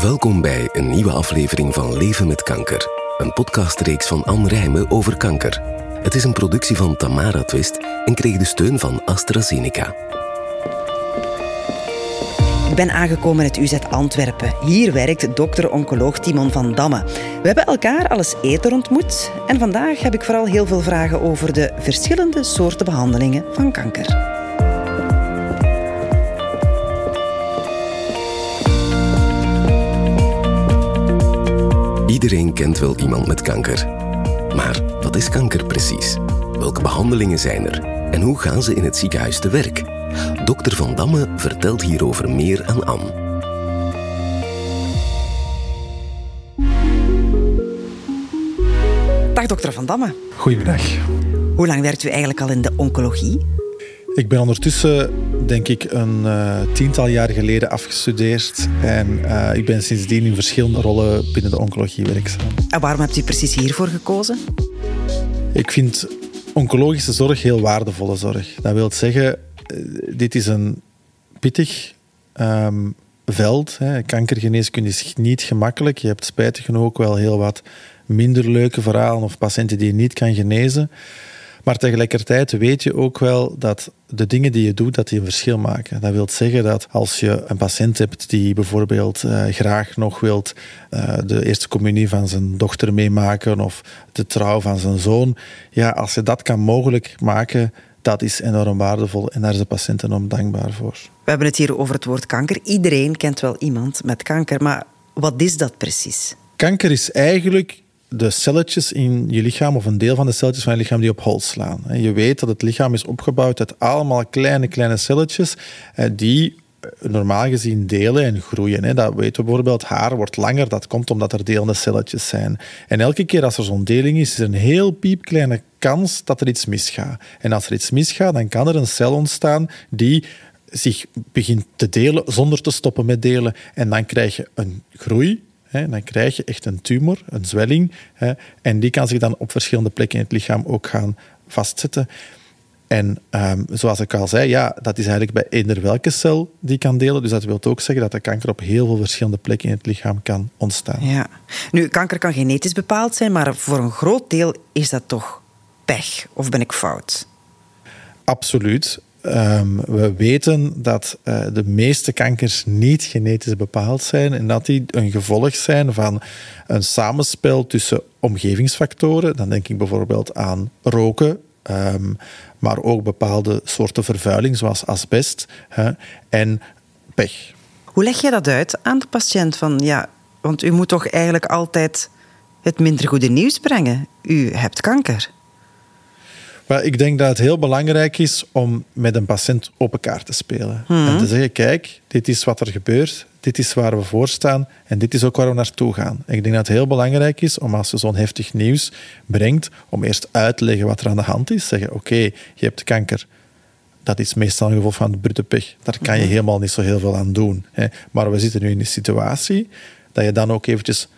Welkom bij een nieuwe aflevering van Leven met Kanker, een podcastreeks van Anne Rijmen over kanker. Het is een productie van Tamara Twist en kreeg de steun van AstraZeneca. Ik ben aangekomen in het UZ Antwerpen. Hier werkt dokter-oncoloog Timon van Damme. We hebben elkaar al eens eerder ontmoet en vandaag heb ik vooral heel veel vragen over de verschillende soorten behandelingen van kanker. Iedereen kent wel iemand met kanker. Maar wat is kanker precies? Welke behandelingen zijn er? En hoe gaan ze in het ziekenhuis te werk? Dokter Van Damme vertelt hierover meer aan Anne. Dag dokter Van Damme. Goedemiddag. Hoe lang werkt u eigenlijk al in de oncologie? Ik ben ondertussen, denk ik, een uh, tiental jaar geleden afgestudeerd. En uh, ik ben sindsdien in verschillende rollen binnen de oncologie werkzaam. En waarom hebt u precies hiervoor gekozen? Ik vind oncologische zorg heel waardevolle zorg. Dat wil zeggen, uh, dit is een pittig um, veld. Hè. Kankergeneeskunde is niet gemakkelijk. Je hebt spijtig genoeg ook wel heel wat minder leuke verhalen of patiënten die je niet kan genezen. Maar tegelijkertijd weet je ook wel dat de dingen die je doet, dat die een verschil maken. Dat wil zeggen dat als je een patiënt hebt die bijvoorbeeld uh, graag nog wilt uh, de eerste communie van zijn dochter meemaken of de trouw van zijn zoon, ja, als je dat kan mogelijk maken, dat is enorm waardevol en daar is de patiënt enorm dankbaar voor. We hebben het hier over het woord kanker. Iedereen kent wel iemand met kanker, maar wat is dat precies? Kanker is eigenlijk de celletjes in je lichaam, of een deel van de celletjes van je lichaam, die op hol slaan. Je weet dat het lichaam is opgebouwd uit allemaal kleine, kleine celletjes die normaal gezien delen en groeien. Dat weten we bijvoorbeeld, haar wordt langer, dat komt omdat er delende celletjes zijn. En elke keer als er zo'n deling is, is er een heel piepkleine kans dat er iets misgaat. En als er iets misgaat, dan kan er een cel ontstaan die zich begint te delen zonder te stoppen met delen. En dan krijg je een groei, dan krijg je echt een tumor, een zwelling. En die kan zich dan op verschillende plekken in het lichaam ook gaan vastzetten. En um, zoals ik al zei, ja, dat is eigenlijk bij eender welke cel die kan delen. Dus dat wil ook zeggen dat de kanker op heel veel verschillende plekken in het lichaam kan ontstaan. Ja. Nu, kanker kan genetisch bepaald zijn, maar voor een groot deel is dat toch pech? Of ben ik fout? Absoluut. Um, we weten dat uh, de meeste kankers niet genetisch bepaald zijn en dat die een gevolg zijn van een samenspel tussen omgevingsfactoren. Dan denk ik bijvoorbeeld aan roken, um, maar ook bepaalde soorten vervuiling, zoals asbest hè, en pech. Hoe leg je dat uit aan de patiënt? Van, ja, want u moet toch eigenlijk altijd het minder goede nieuws brengen. U hebt kanker. Maar ik denk dat het heel belangrijk is om met een patiënt open kaart te spelen. Hmm. En te zeggen, kijk, dit is wat er gebeurt, dit is waar we voor staan en dit is ook waar we naartoe gaan. En ik denk dat het heel belangrijk is om als je zo'n heftig nieuws brengt, om eerst uit te leggen wat er aan de hand is. Zeggen, oké, okay, je hebt kanker. Dat is meestal een gevolg van de brute pech. Daar kan je helemaal niet zo heel veel aan doen. Hè. Maar we zitten nu in een situatie dat je dan ook eventjes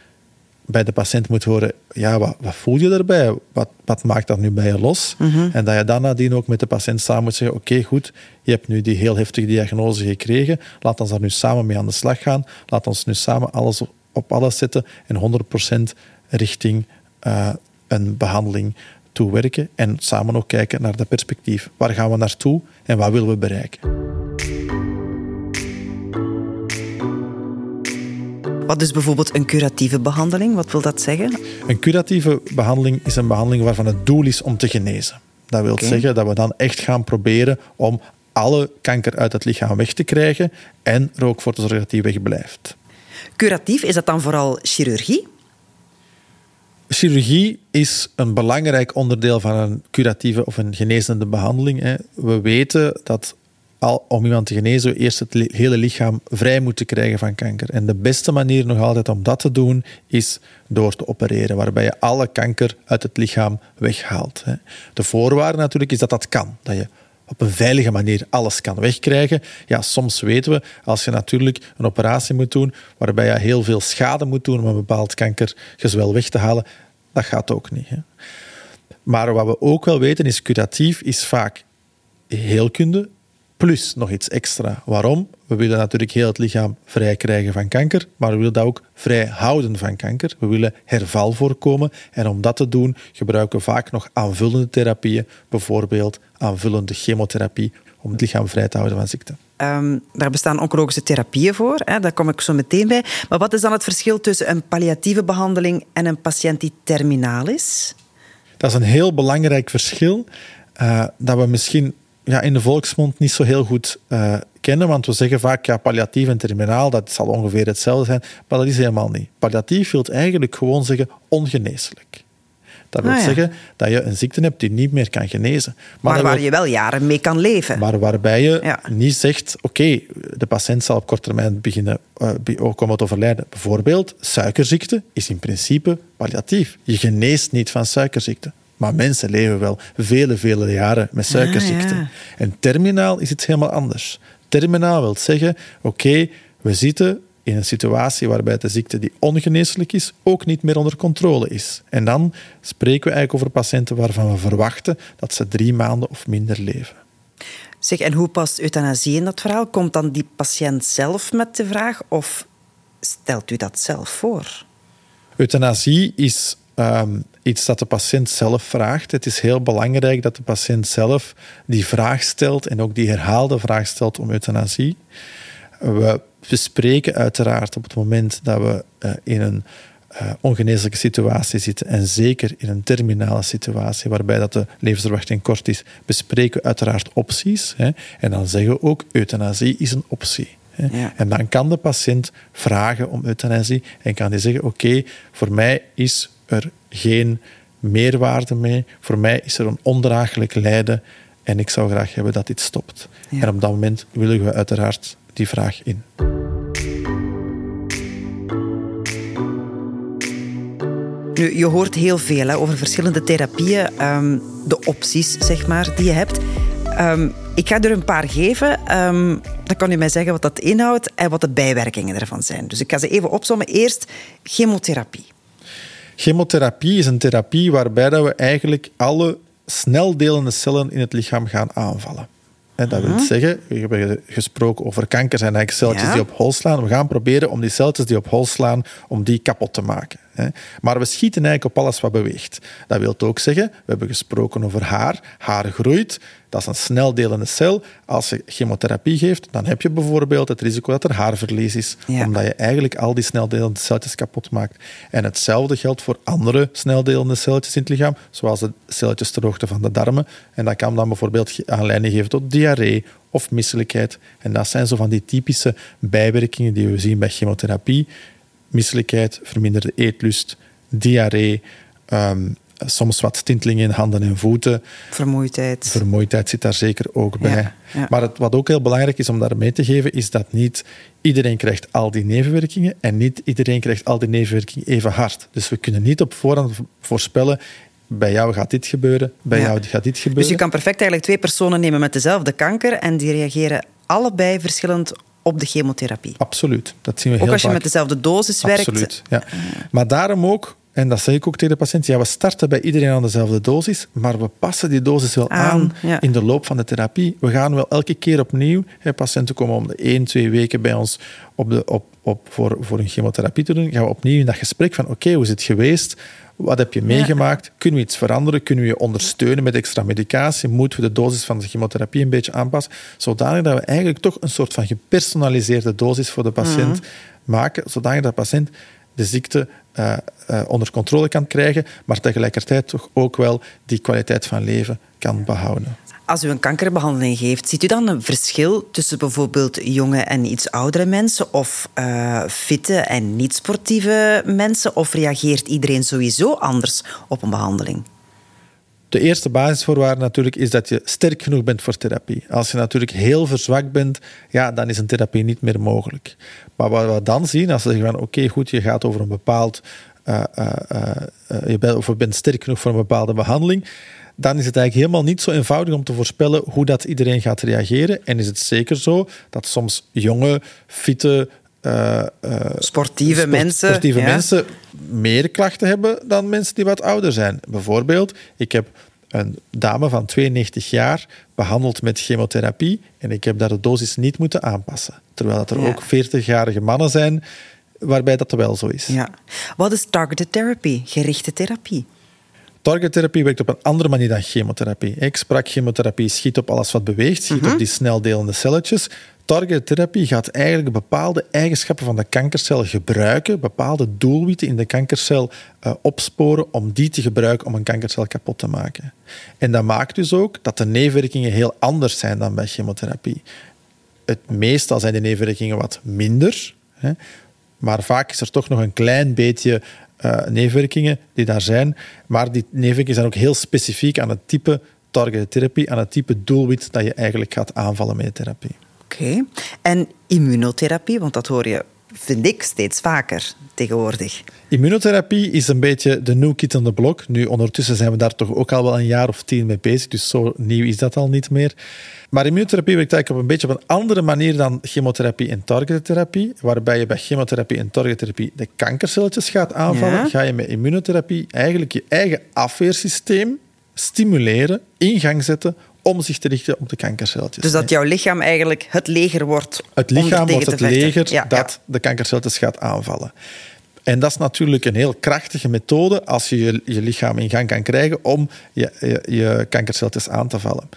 bij de patiënt moet horen, ja, wat, wat voel je erbij? Wat, wat, maakt dat nu bij je los? Mm -hmm. En dat je dan nadien ook met de patiënt samen moet zeggen, oké, okay, goed, je hebt nu die heel heftige diagnose gekregen, laat ons daar nu samen mee aan de slag gaan, laat ons nu samen alles op alles zetten en 100% richting uh, een behandeling toewerken en samen ook kijken naar dat perspectief. Waar gaan we naartoe en wat willen we bereiken? Wat is bijvoorbeeld een curatieve behandeling? Wat wil dat zeggen? Een curatieve behandeling is een behandeling waarvan het doel is om te genezen. Dat wil okay. zeggen dat we dan echt gaan proberen om alle kanker uit het lichaam weg te krijgen en er ook voor te zorgen dat die weg blijft. Curatief, is dat dan vooral chirurgie? Chirurgie is een belangrijk onderdeel van een curatieve of een genezende behandeling. We weten dat al, om iemand te genezen, eerst het hele lichaam vrij moeten krijgen van kanker. En de beste manier nog altijd om dat te doen, is door te opereren, waarbij je alle kanker uit het lichaam weghaalt. De voorwaarde natuurlijk is dat dat kan. Dat je op een veilige manier alles kan wegkrijgen. Ja, soms weten we, als je natuurlijk een operatie moet doen, waarbij je heel veel schade moet doen om een bepaald kankergezwel weg te halen, dat gaat ook niet. Hè. Maar wat we ook wel weten is, curatief is vaak heelkunde, plus nog iets extra. Waarom? We willen natuurlijk heel het lichaam vrij krijgen van kanker, maar we willen dat ook vrij houden van kanker. We willen herval voorkomen en om dat te doen gebruiken we vaak nog aanvullende therapieën, bijvoorbeeld aanvullende chemotherapie, om het lichaam vrij te houden van ziekte. Um, daar bestaan oncologische therapieën voor, hè, daar kom ik zo meteen bij. Maar wat is dan het verschil tussen een palliatieve behandeling en een patiënt die terminaal is? Dat is een heel belangrijk verschil uh, dat we misschien ja, in de volksmond niet zo heel goed uh, kennen. Want we zeggen vaak ja, palliatief en terminaal, dat zal ongeveer hetzelfde zijn. Maar dat is helemaal niet. Palliatief wil eigenlijk gewoon zeggen ongeneeslijk. Dat wil ah, zeggen dat je een ziekte hebt die niet meer kan genezen. Maar, maar waar je wel jaren mee kan leven. Maar waarbij je niet zegt, oké, de patiënt zal op korte termijn beginnen uh, komen te overlijden. Bijvoorbeeld, suikerziekte is in principe palliatief. Je geneest niet van suikerziekte. Maar mensen leven wel vele, vele jaren met suikerziekte. Ah, en terminaal is iets helemaal anders. Terminaal wil zeggen, oké, we zitten in een situatie waarbij de ziekte die ongeneeslijk is ook niet meer onder controle is. En dan spreken we eigenlijk over patiënten waarvan we verwachten dat ze drie maanden of minder leven. Zeg, en hoe past euthanasie in dat verhaal? Komt dan die patiënt zelf met de vraag of stelt u dat zelf voor? Euthanasie is Ehm, iets dat de patiënt zelf vraagt. Het is heel belangrijk dat de patiënt zelf die vraag stelt en ook die herhaalde vraag stelt om euthanasie. We bespreken uiteraard op het moment dat we uh, in een uh, ongeneeslijke situatie zitten en zeker in een terminale situatie waarbij dat de levensverwachting kort is, bespreken we uiteraard opties. Hè, en dan zeggen we ook euthanasie is een optie. Ja. En dan kan de patiënt vragen om euthanasie en kan hij zeggen: Oké, voor mij is er geen meerwaarde mee. Voor mij is er een ondraaglijk lijden en ik zou graag hebben dat dit stopt. En op dat moment willen we uiteraard die vraag in. Nu, je hoort heel veel hè, over verschillende therapieën, um, de opties zeg maar, die je hebt. Um, ik ga er een paar geven. Um, dan kan u mij zeggen wat dat inhoudt en wat de bijwerkingen ervan zijn. Dus ik ga ze even opzommen. Eerst chemotherapie. Chemotherapie is een therapie waarbij dat we eigenlijk alle sneldelende cellen in het lichaam gaan aanvallen. En dat wil zeggen, we hebben gesproken over kanker, zijn eigenlijk celletjes die op hol slaan. We gaan proberen om die celletjes die op hol slaan, om die kapot te maken. Maar we schieten eigenlijk op alles wat beweegt. Dat wil ook zeggen, we hebben gesproken over haar. Haar groeit, dat is een sneldelende cel. Als je chemotherapie geeft, dan heb je bijvoorbeeld het risico dat er haarverlies is, omdat je eigenlijk al die sneldelende celletjes kapot maakt. En hetzelfde geldt voor andere sneldelende celletjes in het lichaam, zoals de celletjes ter hoogte van de darmen. En dat kan dan bijvoorbeeld aanleiding geven tot diarree of misselijkheid. En dat zijn zo van die typische bijwerkingen die we zien bij chemotherapie misselijkheid, verminderde eetlust, diarree, ehm, soms wat tintelingen in handen en voeten. Vermoeidheid. Vermoeidheid zit daar zeker ook bij. Maar het, wat ook heel belangrijk is om daar mee te geven, is dat niet iedereen krijgt al die nevenwerkingen en niet iedereen krijgt al die nevenwerkingen even hard. Dus we kunnen niet op voorhand voorspellen bij jou gaat dit gebeuren, bij jou gaat dit gebeuren. Dus je kan perfect eigenlijk twee personen nemen met dezelfde kanker en die reageren allebei verschillend op de chemotherapie. Absoluut. Dat zien we ook heel als je met dezelfde dosis werkt. Absoluut, ja. Maar daarom ook, en dat zeg ik ook tegen de patiënt, ja, we starten bij iedereen aan dezelfde dosis, maar we passen die dosis wel aan, in de loop van de therapie. We gaan wel elke keer opnieuw, hè, patiënten komen om de één, twee weken bij ons op de, op, op, voor, voor een chemotherapie te doen, gaan we opnieuw in dat gesprek van oké, hoe is het geweest? Wat heb je meegemaakt? Kunnen we iets veranderen? Kunnen we je ondersteunen met extra medicatie? Moeten we de dosis van de chemotherapie een beetje aanpassen? Zodanig dat we eigenlijk toch een soort van gepersonaliseerde dosis voor de patiënt mhm. maken, zodanig dat de patiënt de ziekte uh, uh, onder controle kan krijgen, maar tegelijkertijd toch ook wel die kwaliteit van leven kan behouden. Als u een kankerbehandeling geeft, ziet u dan een verschil tussen bijvoorbeeld jonge en iets oudere mensen of uh, fitte en niet-sportieve mensen? Of reageert iedereen sowieso anders op een behandeling? De eerste basisvoorwaarde natuurlijk is dat je sterk genoeg bent voor therapie. Als je natuurlijk heel verzwakt bent, ja, dan is een therapie niet meer mogelijk. Maar wat we dan zien, als we zeggen van oké, goed, je gaat over een bepaald... Uh, uh, je bent, of je bent sterk genoeg voor een bepaalde behandeling, dan is het eigenlijk helemaal niet zo eenvoudig om te voorspellen hoe dat iedereen gaat reageren. En is het zeker zo dat soms jonge, fitte, uh, uh, sportieve, mensen, sportieve mensen meer klachten hebben dan mensen die wat ouder zijn. Bijvoorbeeld, ik heb een dame van 92 jaar behandeld met chemotherapie en ik heb daar de dosis niet moeten aanpassen. Terwijl dat er Ja. ook 40-jarige mannen zijn waarbij dat wel zo is. Ja. Wat is targeted therapy, gerichte therapie? Targettherapie werkt op een andere manier dan chemotherapie. Ik sprak chemotherapie schiet op alles wat beweegt, schiet op die sneldelende celletjes. Targettherapie gaat eigenlijk bepaalde eigenschappen van de kankercel gebruiken, bepaalde doelwitten in de kankercel eh, opsporen om die te gebruiken om een kankercel kapot te maken. En dat maakt dus ook dat de nevenwerkingen heel anders zijn dan bij chemotherapie. Het meestal zijn de nevenwerkingen wat minder, hè, maar vaak is er toch nog een klein beetje eh, nevenwerkingen die daar zijn. Maar die nevenwerkingen zijn ook heel specifiek aan het type targeted therapie, aan het type doelwit dat je eigenlijk gaat aanvallen met de therapie. Oké. En immunotherapie, want dat hoor je, vind ik, steeds vaker tegenwoordig. Immunotherapie is een beetje de new kid on the block. Nu, ondertussen zijn we daar toch ook al wel een jaar of tien mee bezig, dus zo nieuw is dat al niet meer. Maar immunotherapie werkt eigenlijk op een beetje op een andere manier dan chemotherapie en targettherapie, waarbij je bij chemotherapie en targettherapie de kankercelletjes gaat aanvallen, Ja. ga je met immunotherapie eigenlijk je eigen afweersysteem stimuleren, in gang zetten om zich te richten op de kankercelletjes. Dus dat jouw lichaam eigenlijk het leger wordt. Het lichaam wordt het leger Ja, dat de kankercelletjes gaat aanvallen. En dat is natuurlijk een heel krachtige methode als je je, je lichaam in gang kan krijgen om je, je, je kankercelletjes aan te vallen.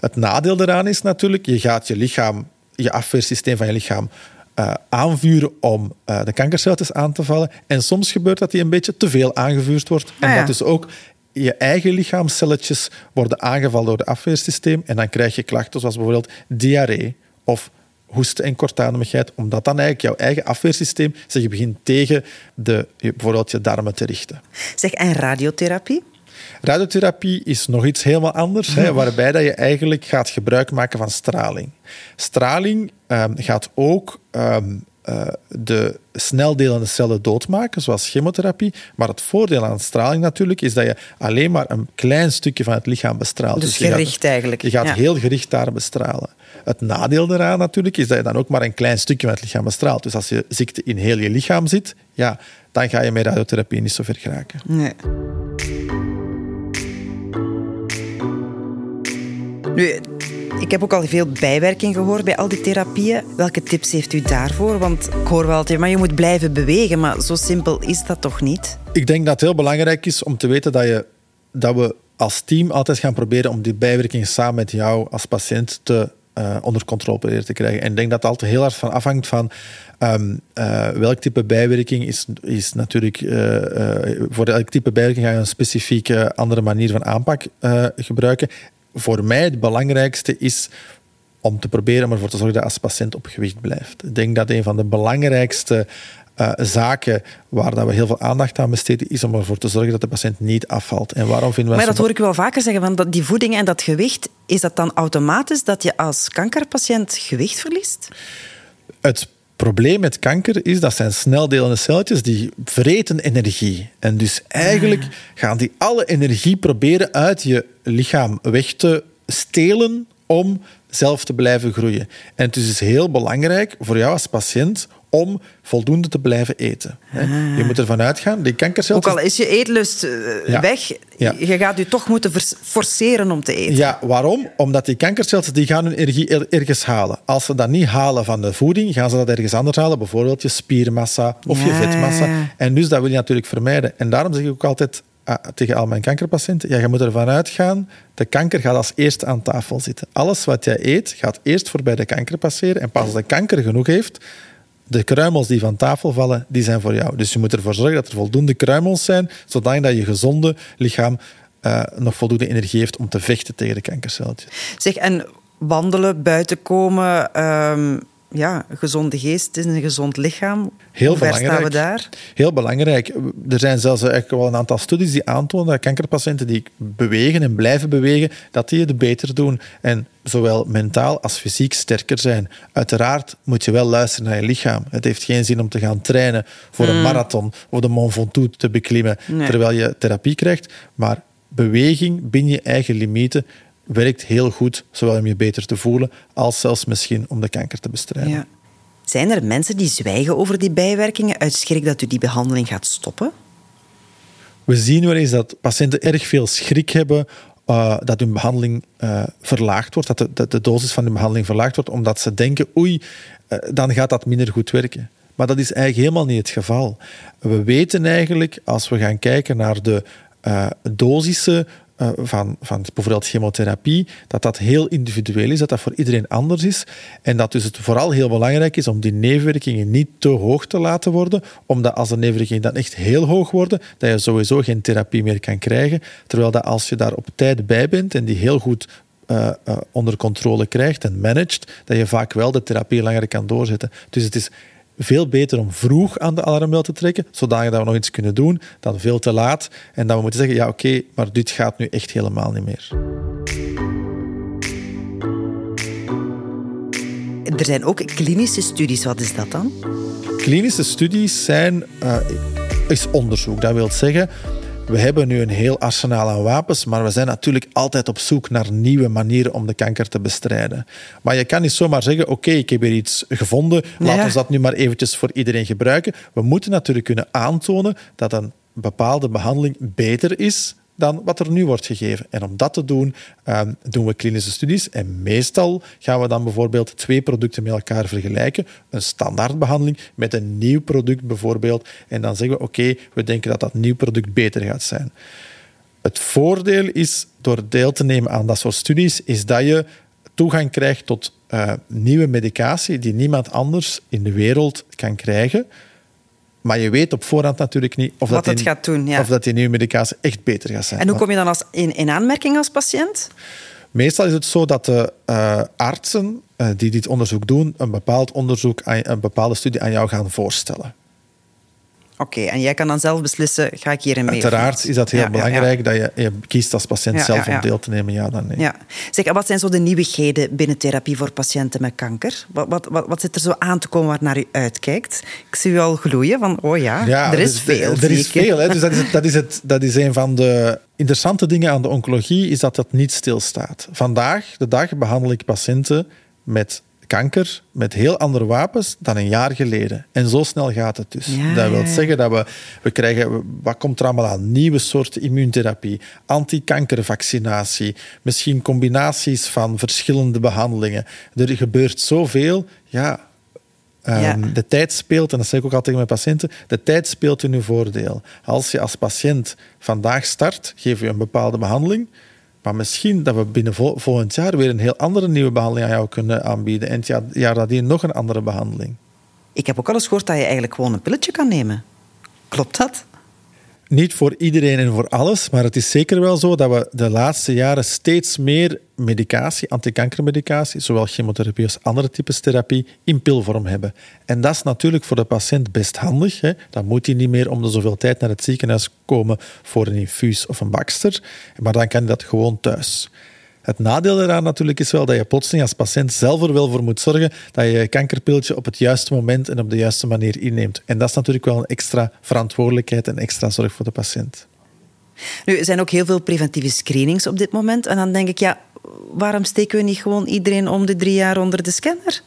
Het nadeel daaraan is natuurlijk, je gaat je lichaam, je afweersysteem van je lichaam eh, aanvuren om eh, de kankercelletjes aan te vallen. En soms gebeurt dat die een beetje te veel aangevuurd wordt. En Ah, ja. dat dus ook je eigen lichaamscelletjes worden aangevallen door het afweersysteem. En dan krijg je klachten zoals bijvoorbeeld diarree of hoesten en kortademigheid, omdat dan eigenlijk jouw eigen afweersysteem zich begint tegen de, je- bijvoorbeeld je darmen te richten. Zeg, en radiotherapie? Radiotherapie is nog iets helemaal anders, hè, waarbij dat je eigenlijk gaat gebruik maken van straling. Straling ehm, gaat ook ehm, eh, de sneldelende cellen doodmaken, zoals chemotherapie. Maar het voordeel aan straling natuurlijk is dat je alleen maar een klein stukje van het lichaam bestraalt. Dus gaat- gericht eigenlijk, Je gaat ja. heel gericht daar bestralen. Het nadeel daaraan natuurlijk is dat je dan ook maar een klein stukje van het lichaam bestraalt. Dus als je ziekte in heel je lichaam zit, ja, dan ga je met radiotherapie niet zo ver geraken. Nee. Nu, ik heb ook al veel bijwerking gehoord bij al die therapieën. Welke tips heeft u daarvoor? Want ik hoor wel altijd, maar je moet blijven bewegen. Maar zo simpel is dat toch niet? Ik denk dat het heel belangrijk is om te weten dat, je, dat we als team altijd gaan proberen om die bijwerkingen samen met jou als patiënt te, eh, onder controle te krijgen. En ik denk dat het altijd heel hard van afhangt van ehm, eh, welk type bijwerking is, is natuurlijk... eh, voor elk type bijwerking ga je een specifieke andere manier van aanpak gebruiken. Voor mij het belangrijkste is om te proberen om ervoor te zorgen dat als patiënt op gewicht blijft. Ik denk dat een van de belangrijkste eh, zaken waar dat we heel veel aandacht aan besteden, is om ervoor te zorgen dat de patiënt niet afvalt. En waarom vinden we Maar dat hoor ik wel vaker zeggen, van dat die voeding en dat gewicht, is dat dan automatisch dat je als kankerpatiënt gewicht verliest? Het probleem met kanker is dat zijn sneldelende celletjes die vreten energie. En dus eigenlijk gaan die alle energie proberen uit je lichaam weg te stelen om zelf te blijven groeien. En het is dus heel belangrijk voor jou als patiënt om voldoende te blijven eten. hè. Je moet ervan uitgaan, die Ook kankercelletjes... al is je eetlust eh, Ja. weg, Ja. je gaat je toch moeten forceren om te eten. Ja, waarom? Omdat die kankercelletjes die gaan hun energie er- ergens halen. Als ze dat niet halen van de voeding, gaan ze dat ergens anders halen. Bijvoorbeeld je spiermassa of je vetmassa. En dus dat wil je natuurlijk vermijden. En daarom zeg ik ook altijd ah, tegen al mijn kankerpatiënten, ja, je moet ervan uitgaan, de kanker gaat als eerste aan tafel zitten. Alles wat jij eet, gaat eerst voorbij de kanker passeren. En pas als de kanker genoeg heeft, de kruimels die van tafel vallen, die zijn voor jou. Dus je moet ervoor zorgen dat er voldoende kruimels zijn, zodat je gezonde lichaam eh, nog voldoende energie heeft om te vechten tegen de kankercelletjes. Zeg, en wandelen, buiten komen, ehm, ja, een gezonde geest is een gezond lichaam. Heel Hoe ver belangrijk. staan we daar? Heel belangrijk. Er zijn zelfs eigenlijk wel een aantal studies die aantonen dat kankerpatiënten die bewegen en blijven bewegen, dat die het beter doen. En zowel mentaal als fysiek sterker zijn. Uiteraard moet je wel luisteren naar je lichaam. Het heeft geen zin om te gaan trainen voor een marathon of de Mont Ventoux te beklimmen Nee. terwijl je therapie krijgt. Maar beweging binnen je eigen limieten werkt heel goed, zowel om je beter te voelen als zelfs misschien om de kanker te bestrijden. Ja. Zijn er mensen die zwijgen over die bijwerkingen uit schrik dat u die behandeling gaat stoppen? We zien wel eens dat patiënten erg veel schrik hebben uh, dat hun behandeling uh, verlaagd wordt, dat de, de, de, dosis van hun behandeling verlaagd wordt, omdat ze denken, oei, uh, dan gaat dat minder goed werken. Maar dat is eigenlijk helemaal niet het geval. We weten eigenlijk, als we gaan kijken naar de dosissen uh, van, bijvoorbeeld chemotherapie, dat dat heel individueel is, dat dat voor iedereen anders is. En dat dus het vooral heel belangrijk is om die nevenwerkingen niet te hoog te laten worden, omdat als de nevenwerkingen dan echt heel hoog worden, dat je sowieso geen therapie meer kan krijgen. Terwijl dat als je daar op tijd bij bent en die heel goed uh, uh, onder controle krijgt en managt, dat je vaak wel de therapie langer kan doorzetten. Dus het is veel beter om vroeg aan de alarmbel te trekken, zodat we nog iets kunnen doen, dan veel te laat. En dan we moeten zeggen, ja oké, okay, maar dit gaat nu echt helemaal niet meer. Er zijn ook klinische studies. Wat is dat dan? Klinische studies zijn uh, is onderzoek. Dat wil zeggen, we hebben nu een heel arsenaal aan wapens, maar we zijn natuurlijk altijd op zoek naar nieuwe manieren om de kanker te bestrijden. Maar je kan niet zomaar zeggen, oké, okay, ik heb hier iets gevonden, laten we dat nu maar eventjes voor iedereen gebruiken. We moeten natuurlijk kunnen aantonen dat een bepaalde behandeling beter is dan wat er nu wordt gegeven. En om dat te doen, um, doen we klinische studies. En meestal gaan we dan bijvoorbeeld twee producten met elkaar vergelijken. Een standaardbehandeling met een nieuw product bijvoorbeeld. En dan zeggen we, oké, we denken dat dat nieuw product beter gaat zijn. Het voordeel is, door deel te nemen aan dat soort studies, is dat je toegang krijgt tot uh, nieuwe medicatie die niemand anders in de wereld kan krijgen. Maar je weet op voorhand natuurlijk niet of, Wat dat, die, gaat doen, ja. of dat die nieuwe medicatie echt beter gaat zijn. En hoe kom je dan als in, in aanmerking als patiënt? Meestal is het zo dat de uh, artsen uh, die dit onderzoek doen, een bepaald onderzoek, aan, een bepaalde studie aan jou gaan voorstellen. Oké, okay, en jij kan dan zelf beslissen, ga ik hierin mee? Uiteraard is dat heel ja, belangrijk, ja, ja. dat je, je, kiest als patiënt zelf om deel te nemen, ja dan nee. Ja. Zeg, wat zijn zo de nieuwigheden binnen therapie voor patiënten met kanker? Wat, wat, wat, wat zit er zo aan te komen waar naar u uitkijkt? Ik zie u al gloeien van, oh ja, er is dus, veel. Er is veel, hè? dus dat is, dat, is het, dat is een van de interessante dingen aan de oncologie, is dat dat niet stilstaat. Vandaag, de dag, behandel ik patiënten met kanker met heel andere wapens dan een jaar geleden. En zo snel gaat het dus. Ja, dat wil ja, ja. zeggen dat we, we krijgen... Wat komt er allemaal aan? Nieuwe soorten immuuntherapie, antikankervaccinatie, misschien combinaties van verschillende behandelingen. Er gebeurt zoveel. Ja, um, de tijd speelt, en dat zeg ik ook altijd tegen mijn patiënten, de tijd speelt in uw voordeel. Als je als patiënt vandaag start, geef je een bepaalde behandeling... Maar misschien dat we binnen vol volgend jaar weer een heel andere nieuwe behandeling aan jou kunnen aanbieden. En het jaar, jaar nadien nog een andere behandeling. Ik heb ook al eens gehoord dat je eigenlijk gewoon een pilletje kan nemen. Klopt dat? Niet voor iedereen en voor alles, maar het is zeker wel zo dat we de laatste jaren steeds meer medicatie, antikankermedicatie, zowel chemotherapie als andere types therapie, in pilvorm hebben. En dat is natuurlijk voor de patiënt best handig. Hè. Dan moet hij niet meer om de zoveel tijd naar het ziekenhuis komen voor een infuus of een bakster, maar dan kan hij dat gewoon thuis. Het nadeel eraan natuurlijk is wel dat je plotseling als patiënt zelf er wel voor moet zorgen dat je je kankerpiltje op het juiste moment en op de juiste manier inneemt. En dat is natuurlijk wel een extra verantwoordelijkheid en extra zorg voor de patiënt. Nu, er zijn ook heel veel preventieve screenings op dit moment. En dan denk ik, ja, waarom steken we niet gewoon iedereen om de drie jaar onder de scanner?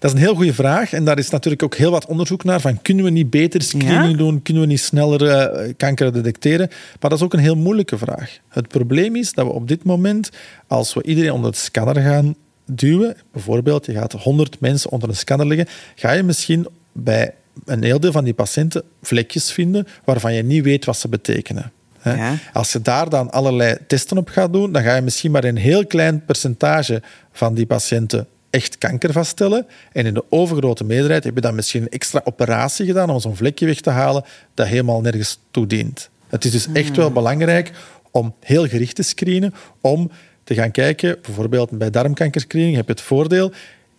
Dat is een heel goede vraag. En daar is natuurlijk ook heel wat onderzoek naar. Van, kunnen we niet beter screening ja? doen? Kunnen we niet sneller uh, kanker detecteren? Maar dat is ook een heel moeilijke vraag. Het probleem is dat we op dit moment, als we iedereen onder de scanner gaan duwen, bijvoorbeeld je gaat 100 mensen onder een scanner leggen, ga je misschien bij een heel deel van die patiënten vlekjes vinden waarvan je niet weet wat ze betekenen. Ja. Als je daar dan allerlei testen op gaat doen, dan ga je misschien maar een heel klein percentage van die patiënten echt kanker vaststellen. En in de overgrote meerderheid heb je dan misschien een extra operatie gedaan om zo'n vlekje weg te halen dat helemaal nergens toe dient. Het is dus echt wel belangrijk om heel gericht te screenen, om te gaan kijken, bijvoorbeeld bij darmkankerscreening heb je het voordeel,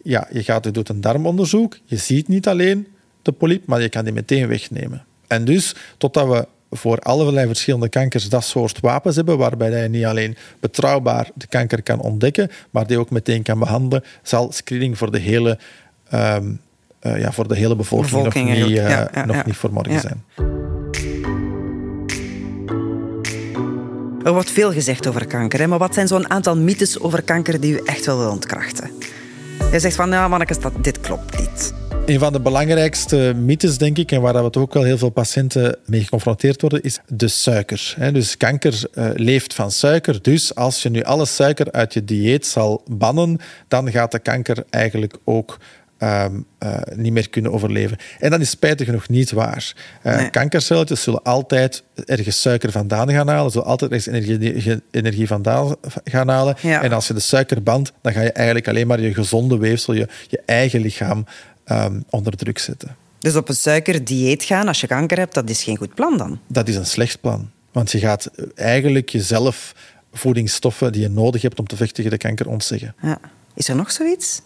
ja, je, gaat, je doet een darmonderzoek, je ziet niet alleen de polyp, maar je kan die meteen wegnemen. En dus, totdat we voor allerlei verschillende kankers dat soort wapens hebben, waarbij je niet alleen betrouwbaar de kanker kan ontdekken, maar die ook meteen kan behandelen, zal screening voor de hele, um, uh, ja, voor de hele bevolking, bevolking nog, niet, uh, ja, ja, nog ja. niet voor morgen zijn. Er wordt veel gezegd over kanker, hè? maar wat zijn zo'n aantal mythes over kanker die u echt wel wil ontkrachten? Je zegt van, ja, mannetjes, dat, dit klopt niet. Een van de belangrijkste mythes, denk ik, en waar we ook wel heel veel patiënten mee geconfronteerd worden, is de suiker. Dus kanker uh, leeft van suiker. Dus als je nu alle suiker uit je dieet zal bannen, dan gaat de kanker eigenlijk ook Um, uh, niet meer kunnen overleven. En dat is spijtig genoeg niet waar. Uh, nee. Kankercelletjes zullen altijd ergens suiker vandaan gaan halen, zullen altijd ergens energie, energie vandaan gaan halen. Ja. En als je de suiker bandt, dan ga je eigenlijk alleen maar je gezonde weefsel, je, je eigen lichaam um, onder druk zetten. Dus op een suikerdieet gaan als je kanker hebt, dat is geen goed plan dan? Dat is een slecht plan. Want je gaat eigenlijk jezelf voedingsstoffen die je nodig hebt om te vechten tegen de kanker ontzeggen. Ja. Is er nog zoiets?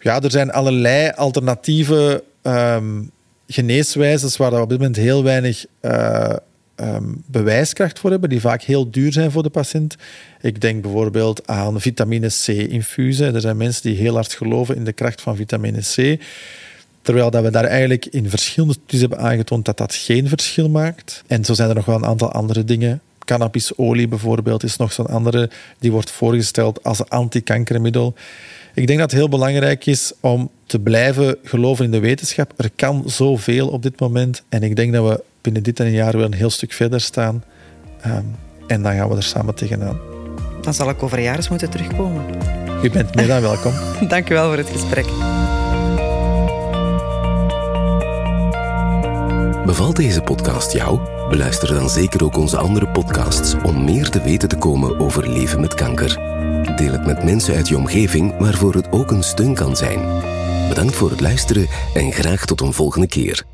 Ja, er zijn allerlei alternatieve um, geneeswijzes waar we op dit moment heel weinig uh, um, bewijskracht voor hebben, die vaak heel duur zijn voor de patiënt. Ik denk bijvoorbeeld aan vitamine C-infusen. Er zijn mensen die heel hard geloven in de kracht van vitamine C. Terwijl dat we daar eigenlijk in verschillende studies hebben aangetoond dat dat geen verschil maakt. En zo zijn er nog wel een aantal andere dingen. Cannabisolie bijvoorbeeld is nog zo'n andere, die wordt voorgesteld als antikankermiddel. Ik denk dat het heel belangrijk is om te blijven geloven in de wetenschap. Er kan zoveel op dit moment. En ik denk dat we binnen dit en een jaar weer een heel stuk verder staan. Um, en dan gaan we er samen tegenaan. Dan zal ik over een jaar eens moeten terugkomen. U bent meer dan welkom. Dank u wel voor het gesprek. Bevalt deze podcast jou? Beluister dan zeker ook onze andere podcasts om meer te weten te komen over leven met kanker. Deel het met mensen uit je omgeving waarvoor het ook een steun kan zijn. Bedankt voor het luisteren en graag tot een volgende keer.